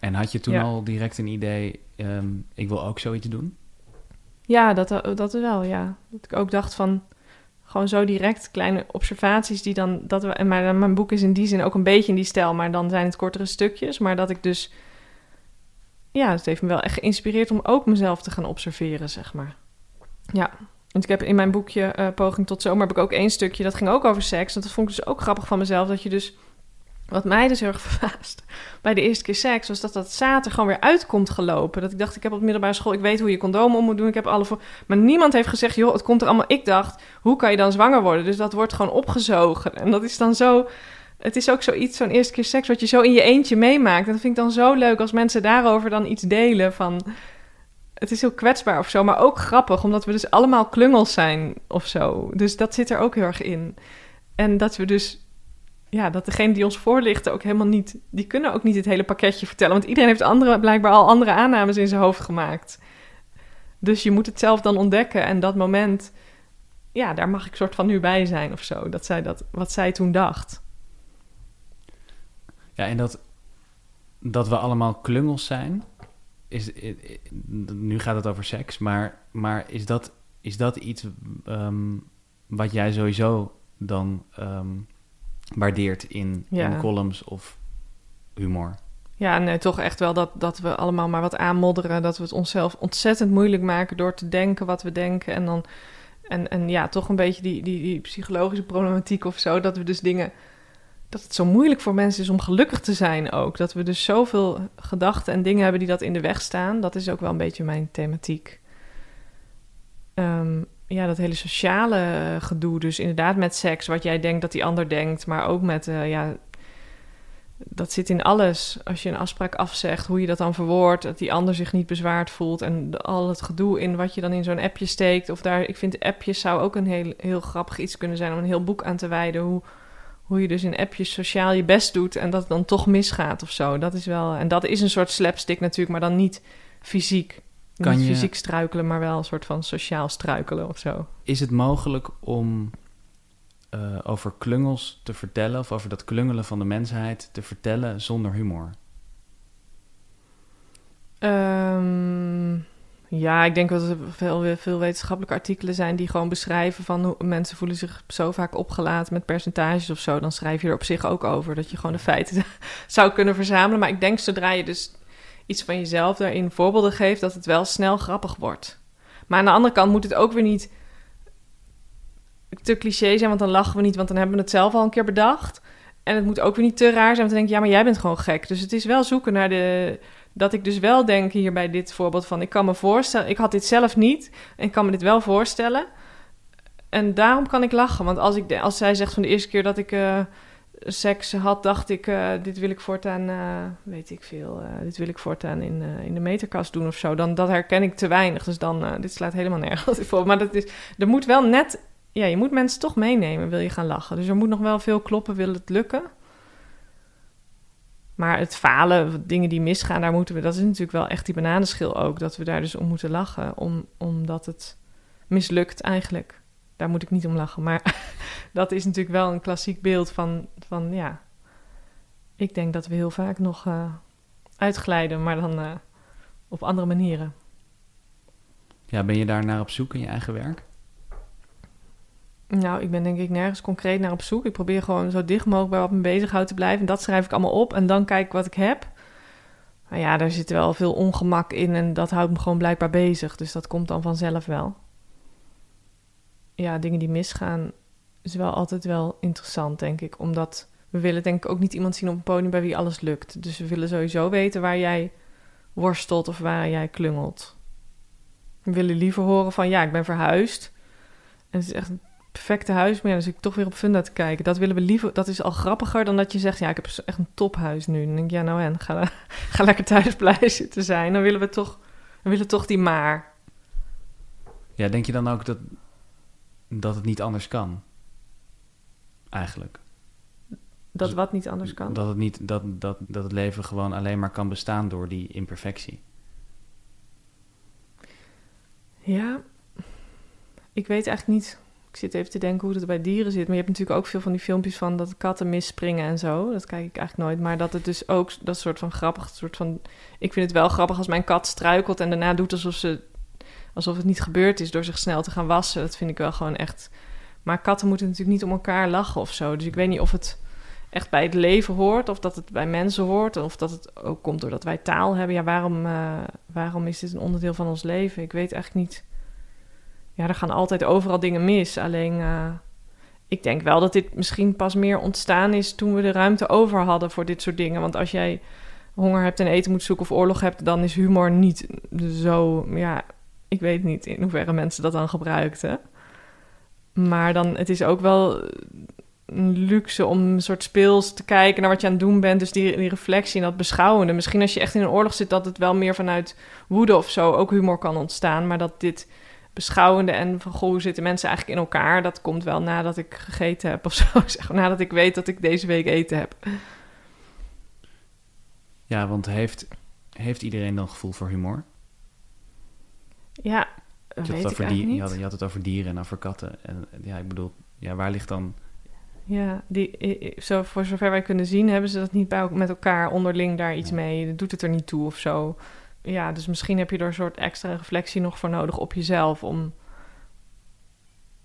En had je toen al direct een idee, um, ik wil ook zoiets doen? Ja, dat, dat wel, ja. Dat ik ook dacht van gewoon zo direct kleine observaties die dan dat we maar mijn boek is in die zin ook een beetje in die stijl, maar dan zijn het kortere stukjes, maar dat ik dus ja, het heeft me wel echt geïnspireerd om ook mezelf te gaan observeren, zeg maar. Ja. Want ik heb in mijn boekje uh, Poging tot Zomer heb ik ook één stukje, dat ging ook over seks. En dat vond ik dus ook grappig van mezelf, dat je dus wat mij dus heel erg verbaasd bij de eerste keer seks was dat dat zater gewoon weer uitkomt gelopen. Dat ik dacht, ik heb op middelbare school, ik weet hoe je condoom om moet doen, ik heb alle. Maar niemand heeft gezegd, joh, het komt er allemaal. Ik dacht, hoe kan je dan zwanger worden? Dus dat wordt gewoon opgezogen. En dat is dan zo. het is ook zoiets, zo'n eerste keer seks, wat je zo in je eentje meemaakt. En dat vind ik dan zo leuk als mensen daarover dan iets delen van... Het is heel kwetsbaar of zo, maar ook grappig, omdat we dus allemaal klungels zijn of zo. Dus dat zit er ook heel erg in. En dat we dus, ja, dat degene die ons voorlichten ook helemaal niet, die kunnen ook niet het hele pakketje vertellen. Want iedereen heeft andere, blijkbaar al andere aannames in zijn hoofd gemaakt. Dus je moet het zelf dan ontdekken. En dat moment, ja, daar mag ik soort van nu bij zijn of zo. Dat zij dat, wat zij toen dacht. Ja, en dat, dat we allemaal klungels zijn, is, nu gaat het over seks, maar, maar is, dat, is dat iets ehm, wat jij sowieso dan ehm, waardeert in, Ja. in columns of humor? Ja, nee, toch echt wel dat, dat we allemaal maar wat aanmodderen. Dat we het onszelf ontzettend moeilijk maken door te denken wat we denken. En dan, en, en ja, toch een beetje die, die, die psychologische problematiek of zo. Dat we dus dingen. Dat het zo moeilijk voor mensen is om gelukkig te zijn ook. Dat we dus zoveel gedachten en dingen hebben die dat in de weg staan. Dat is ook wel een beetje mijn thematiek. Ehm, ja, dat hele sociale gedoe. Dus inderdaad met seks, wat jij denkt dat die ander denkt. Maar ook met, eh, ja, dat zit in alles. Als je een afspraak afzegt, hoe je dat dan verwoordt, dat die ander zich niet bezwaard voelt en al het gedoe in wat je dan in zo'n appje steekt. Of daar, ik vind appjes zou ook een heel, heel grappig iets kunnen zijn om een heel boek aan te wijden. Hoe, hoe je dus in appjes sociaal je best doet en dat het dan toch misgaat of zo. Dat is wel, en dat is een soort slapstick natuurlijk, maar dan niet fysiek. Kan niet je- fysiek struikelen, maar wel een soort van sociaal struikelen of zo. Is het mogelijk om eh, over klungels te vertellen, of over dat klungelen van de mensheid te vertellen zonder humor? Ehm, ja, ik denk dat er veel, veel wetenschappelijke artikelen zijn die gewoon beschrijven van hoe mensen voelen zich zo vaak opgelaten met percentages of zo. Dan schrijf je er op zich ook over dat je gewoon de feiten zou kunnen verzamelen. Maar ik denk zodra je dus iets van jezelf daarin voorbeelden geeft, dat het wel snel grappig wordt. Maar aan de andere kant moet het ook weer niet te cliché zijn, want dan lachen we niet, want dan hebben we het zelf al een keer bedacht. En het moet ook weer niet te raar zijn, want dan denk je, ja, maar jij bent gewoon gek. Dus het is wel zoeken naar de, dat ik dus wel denk hier bij dit voorbeeld van... ik kan me voorstellen, ik had dit zelf niet en kan me dit wel voorstellen. En daarom kan ik lachen. Want als, ik, als zij zegt van de eerste keer dat ik eh, seks had... dacht ik, eh, dit wil ik voortaan, eh, weet ik veel... eh, dit wil ik voortaan in, in de meterkast doen of zo. Dan, dat herken ik te weinig. Dus dan, dit slaat helemaal nergens voor. Maar dat is, er moet wel net... Ja, je moet mensen toch meenemen, wil je gaan lachen. Dus er moet nog wel veel kloppen, wil het lukken. Maar het falen, dingen die misgaan, daar moeten we... Dat is natuurlijk wel echt die bananenschil ook. Dat we daar dus om moeten lachen. Om, omdat het mislukt eigenlijk. Daar moet ik niet om lachen. Maar dat is natuurlijk wel een klassiek beeld van... van ja, ik denk dat we heel vaak nog eh, uitglijden. Maar dan eh, op andere manieren. Ja, ben je daar naar op zoek in je eigen werk? Nou, ik ben denk ik nergens concreet naar op zoek. Ik probeer gewoon zo dicht mogelijk bij wat me bezighoudt te blijven. En dat schrijf ik allemaal op. En dan kijk ik wat ik heb. Maar ja, daar zit wel veel ongemak in. En dat houdt me gewoon blijkbaar bezig. Dus dat komt dan vanzelf wel. Ja, dingen die misgaan is wel altijd wel interessant, denk ik. Omdat we willen denk ik ook niet iemand zien op een podium bij wie alles lukt. Dus we willen sowieso weten waar jij worstelt of waar jij klungelt. We willen liever horen van ja, ik ben verhuisd. En het is echt een perfecte huis, maar zit ik toch weer op Funda te kijken. Dat willen we liever, dat is al grappiger dan dat je zegt, ja, ik heb echt een tophuis nu. Dan denk ik, ja, nou en, ga, ga lekker thuis blij zitten zijn. Dan willen we toch, willen toch die maar. Ja, denk je dan ook dat, dat het niet anders kan? Eigenlijk. Dat wat niet anders kan. Dat het, niet, dat, dat, dat het leven gewoon alleen maar kan bestaan door die imperfectie. Ja, ik weet eigenlijk niet. Ik zit even te denken hoe het bij dieren zit. Maar je hebt natuurlijk ook veel van die filmpjes van dat katten misspringen en zo. Dat kijk ik eigenlijk nooit. Maar dat het dus ook dat soort van grappig, soort van. Ik vind het wel grappig als mijn kat struikelt en daarna doet alsof ze alsof het niet gebeurd is door zich snel te gaan wassen. Dat vind ik wel gewoon echt. Maar katten moeten natuurlijk niet om elkaar lachen of zo. Dus ik weet niet of het echt bij het leven hoort, of dat het bij mensen hoort, of dat het ook komt doordat wij taal hebben. Ja, waarom, eh, waarom is dit een onderdeel van ons leven? Ik weet eigenlijk niet. Ja, er gaan altijd overal dingen mis. Alleen, eh, ik denk wel dat dit misschien pas meer ontstaan is toen we de ruimte over hadden voor dit soort dingen. Want als jij honger hebt en eten moet zoeken of oorlog hebt, dan is humor niet zo. Ja, ik weet niet in hoeverre mensen dat dan gebruikten. Maar dan, het is ook wel een luxe om een soort speels te kijken naar wat je aan het doen bent. Dus die, die reflectie en dat beschouwende. Misschien als je echt in een oorlog zit, dat het wel meer vanuit woede of zo ook humor kan ontstaan. Maar dat dit beschouwende en van goh, hoe zitten mensen eigenlijk in elkaar? Dat komt wel nadat ik gegeten heb of zo. Zeg, nadat ik weet dat ik deze week eten heb. Ja, want heeft, heeft iedereen dan gevoel voor humor? Ja, Je weet had, ik het over je, had, niet. je had het over dieren en over katten. En ja, ik bedoel, ja, waar ligt dan... Ja, die, zo, voor zover wij kunnen zien, hebben ze dat niet bij, met elkaar onderling daar iets Ja. mee. Doet het er niet toe of zo. Ja, dus misschien heb je er een soort extra reflectie nog voor nodig op jezelf. Om,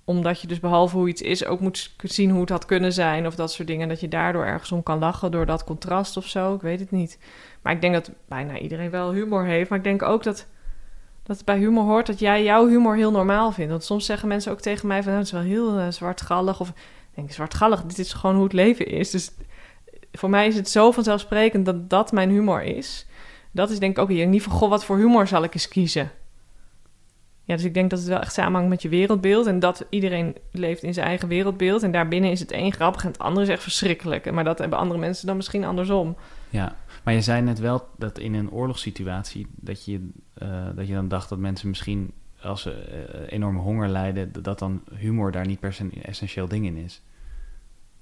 omdat je dus behalve hoe iets is ook moet zien hoe het had kunnen zijn. Of dat soort dingen. Dat je daardoor ergens om kan lachen door dat contrast of zo. Ik weet het niet. Maar ik denk dat bijna iedereen wel humor heeft. Maar ik denk ook dat, dat het bij humor hoort dat jij jouw humor heel normaal vindt. Want soms zeggen mensen ook tegen mij van... Nou, het is wel heel eh, zwartgallig. Of ik denk, zwartgallig, dit is gewoon hoe het leven is. Dus voor mij is het zo vanzelfsprekend dat dat mijn humor is. Dat is denk ik ook hier. Niet van, goh, wat voor humor zal ik eens kiezen? Ja, dus ik denk dat het wel echt samenhangt met je wereldbeeld. En dat iedereen leeft in zijn eigen wereldbeeld. En daarbinnen is het een grappig en het andere is echt verschrikkelijk. Maar dat hebben andere mensen dan misschien andersom. Ja, maar je zei net wel dat in een oorlogssituatie... dat je, eh, dat je dan dacht dat mensen misschien... als ze eh, enorme honger lijden... dat dan humor daar niet per se een essentieel ding in is.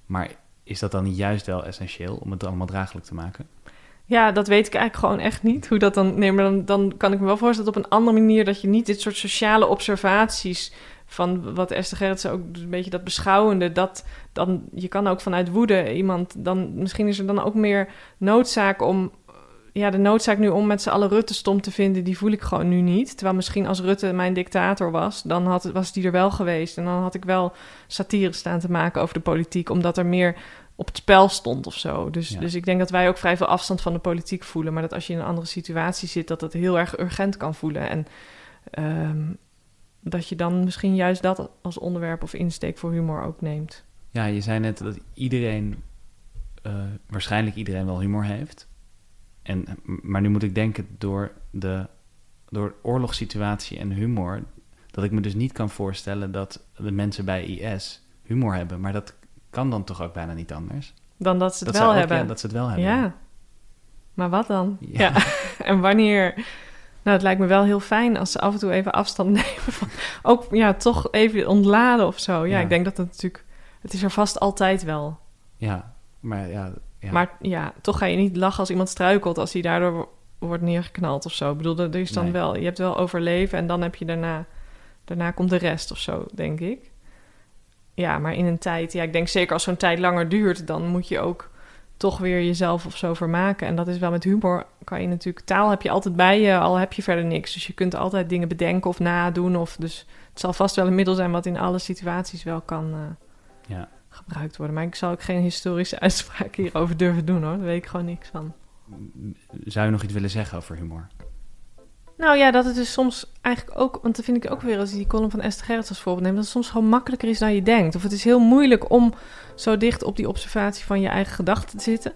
Maar is dat dan juist wel essentieel... om het allemaal draaglijk te maken? Ja, dat weet ik eigenlijk gewoon echt niet. Hoe dat dan. Nee, maar dan, dan kan ik me wel voorstellen dat op een andere manier dat je niet dit soort sociale observaties van wat Esther Gerritsen ook een beetje dat beschouwende, dat dan je kan ook vanuit woede iemand dan misschien is er dan ook meer noodzaak om ja, de noodzaak nu om met z'n allen Rutte stom te vinden, die voel ik gewoon nu niet. Terwijl misschien als Rutte mijn dictator was, dan had, was die er wel geweest. En dan had ik wel satire staan te maken over de politiek, omdat er meer op het spel stond of zo. Dus, Ja. dus ik denk dat wij ook vrij veel afstand van de politiek voelen. Maar dat als je in een andere situatie zit, dat het heel erg urgent kan voelen. En ehm, dat je dan misschien juist dat als onderwerp of insteek voor humor ook neemt. Ja, je zei net dat iedereen... eh, waarschijnlijk iedereen wel humor heeft. En, maar nu moet ik denken door de door oorlogssituatie en humor... dat ik me dus niet kan voorstellen dat de mensen bij IS humor hebben. Maar dat kan dan toch ook bijna niet anders? Dan dat ze het dat wel ook- hebben. ja, dat ze het wel hebben. Ja. Maar wat dan? Ja. Ja. en wanneer? Nou, het lijkt me wel heel fijn als ze af en toe even afstand nemen. Van, ook ja, toch even ontladen of zo. Ja, Ja. ik denk dat het natuurlijk. Het is er vast altijd wel. Ja, maar ja... ja. Maar ja, toch ga je niet lachen als iemand struikelt als hij daardoor wo- wordt neergeknald of zo. Ik bedoel, er is dan Nee. wel. Je hebt wel overleven en dan heb je daarna. Daarna komt de rest of zo, denk ik. Ja, maar in een tijd. Ja, ik denk zeker als zo'n tijd langer duurt, dan moet je ook toch weer jezelf of zo vermaken. En dat is wel met humor. Kan je natuurlijk. Taal heb je altijd bij je, al heb je verder niks. Dus je kunt altijd dingen bedenken of nadoen. Of, dus het zal vast wel een middel zijn wat in alle situaties wel kan eh, ja. gebruikt worden. Maar ik zal ook geen historische uitspraak hierover durven doen hoor. Daar weet ik gewoon niks van. Zou je nog iets willen zeggen over humor? Nou ja, dat het dus soms eigenlijk ook, want dat vind ik ook weer als je die column van Esther Gerrits als voorbeeld neemt, dat het soms gewoon makkelijker is dan je denkt. Of het is heel moeilijk om zo dicht op die observatie van je eigen gedachten te zitten.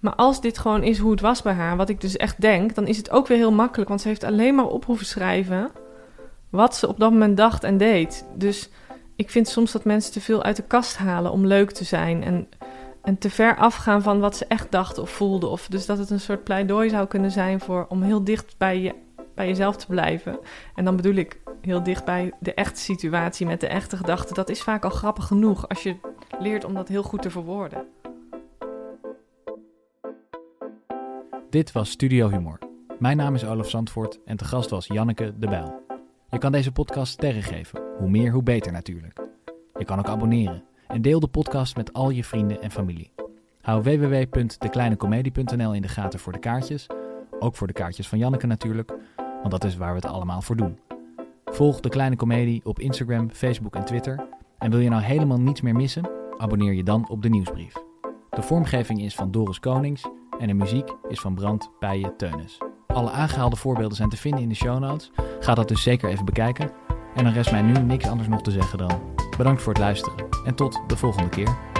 Maar als dit gewoon is hoe het was bij haar, wat ik dus echt denk, dan is het ook weer heel makkelijk. Want ze heeft alleen maar op hoeven schrijven wat ze op dat moment dacht en deed. Dus ik vind soms dat mensen te veel uit de kast halen om leuk te zijn. En, en te ver afgaan van wat ze echt dachten of voelden. Of dus dat het een soort pleidooi zou kunnen zijn voor om heel dicht bij, je, bij jezelf te blijven. En dan bedoel ik heel dicht bij de echte situatie met de echte gedachten. Dat is vaak al grappig genoeg als je leert om dat heel goed te verwoorden. Dit was Studio Humor. Mijn naam is Olaf Zandvoort en te gast was Janneke de Bijl. Je kan deze podcast sterren geven. Hoe meer, hoe beter natuurlijk. Je kan ook abonneren. En deel de podcast met al je vrienden en familie. Hou www.dekleinecomedie.nl in de gaten voor de kaartjes. Ook voor de kaartjes van Janneke natuurlijk, want dat is waar we het allemaal voor doen. Volg De Kleine Comedie op Instagram, Facebook en Twitter. En wil je nou helemaal niets meer missen? Abonneer je dan op de nieuwsbrief. De vormgeving is van Doris Konings en de muziek is van Brand Peijen Teunis. Alle aangehaalde voorbeelden zijn te vinden in de show notes. Ga dat dus zeker even bekijken. En dan rest mij nu niks anders nog te zeggen dan bedankt voor het luisteren en tot de volgende keer.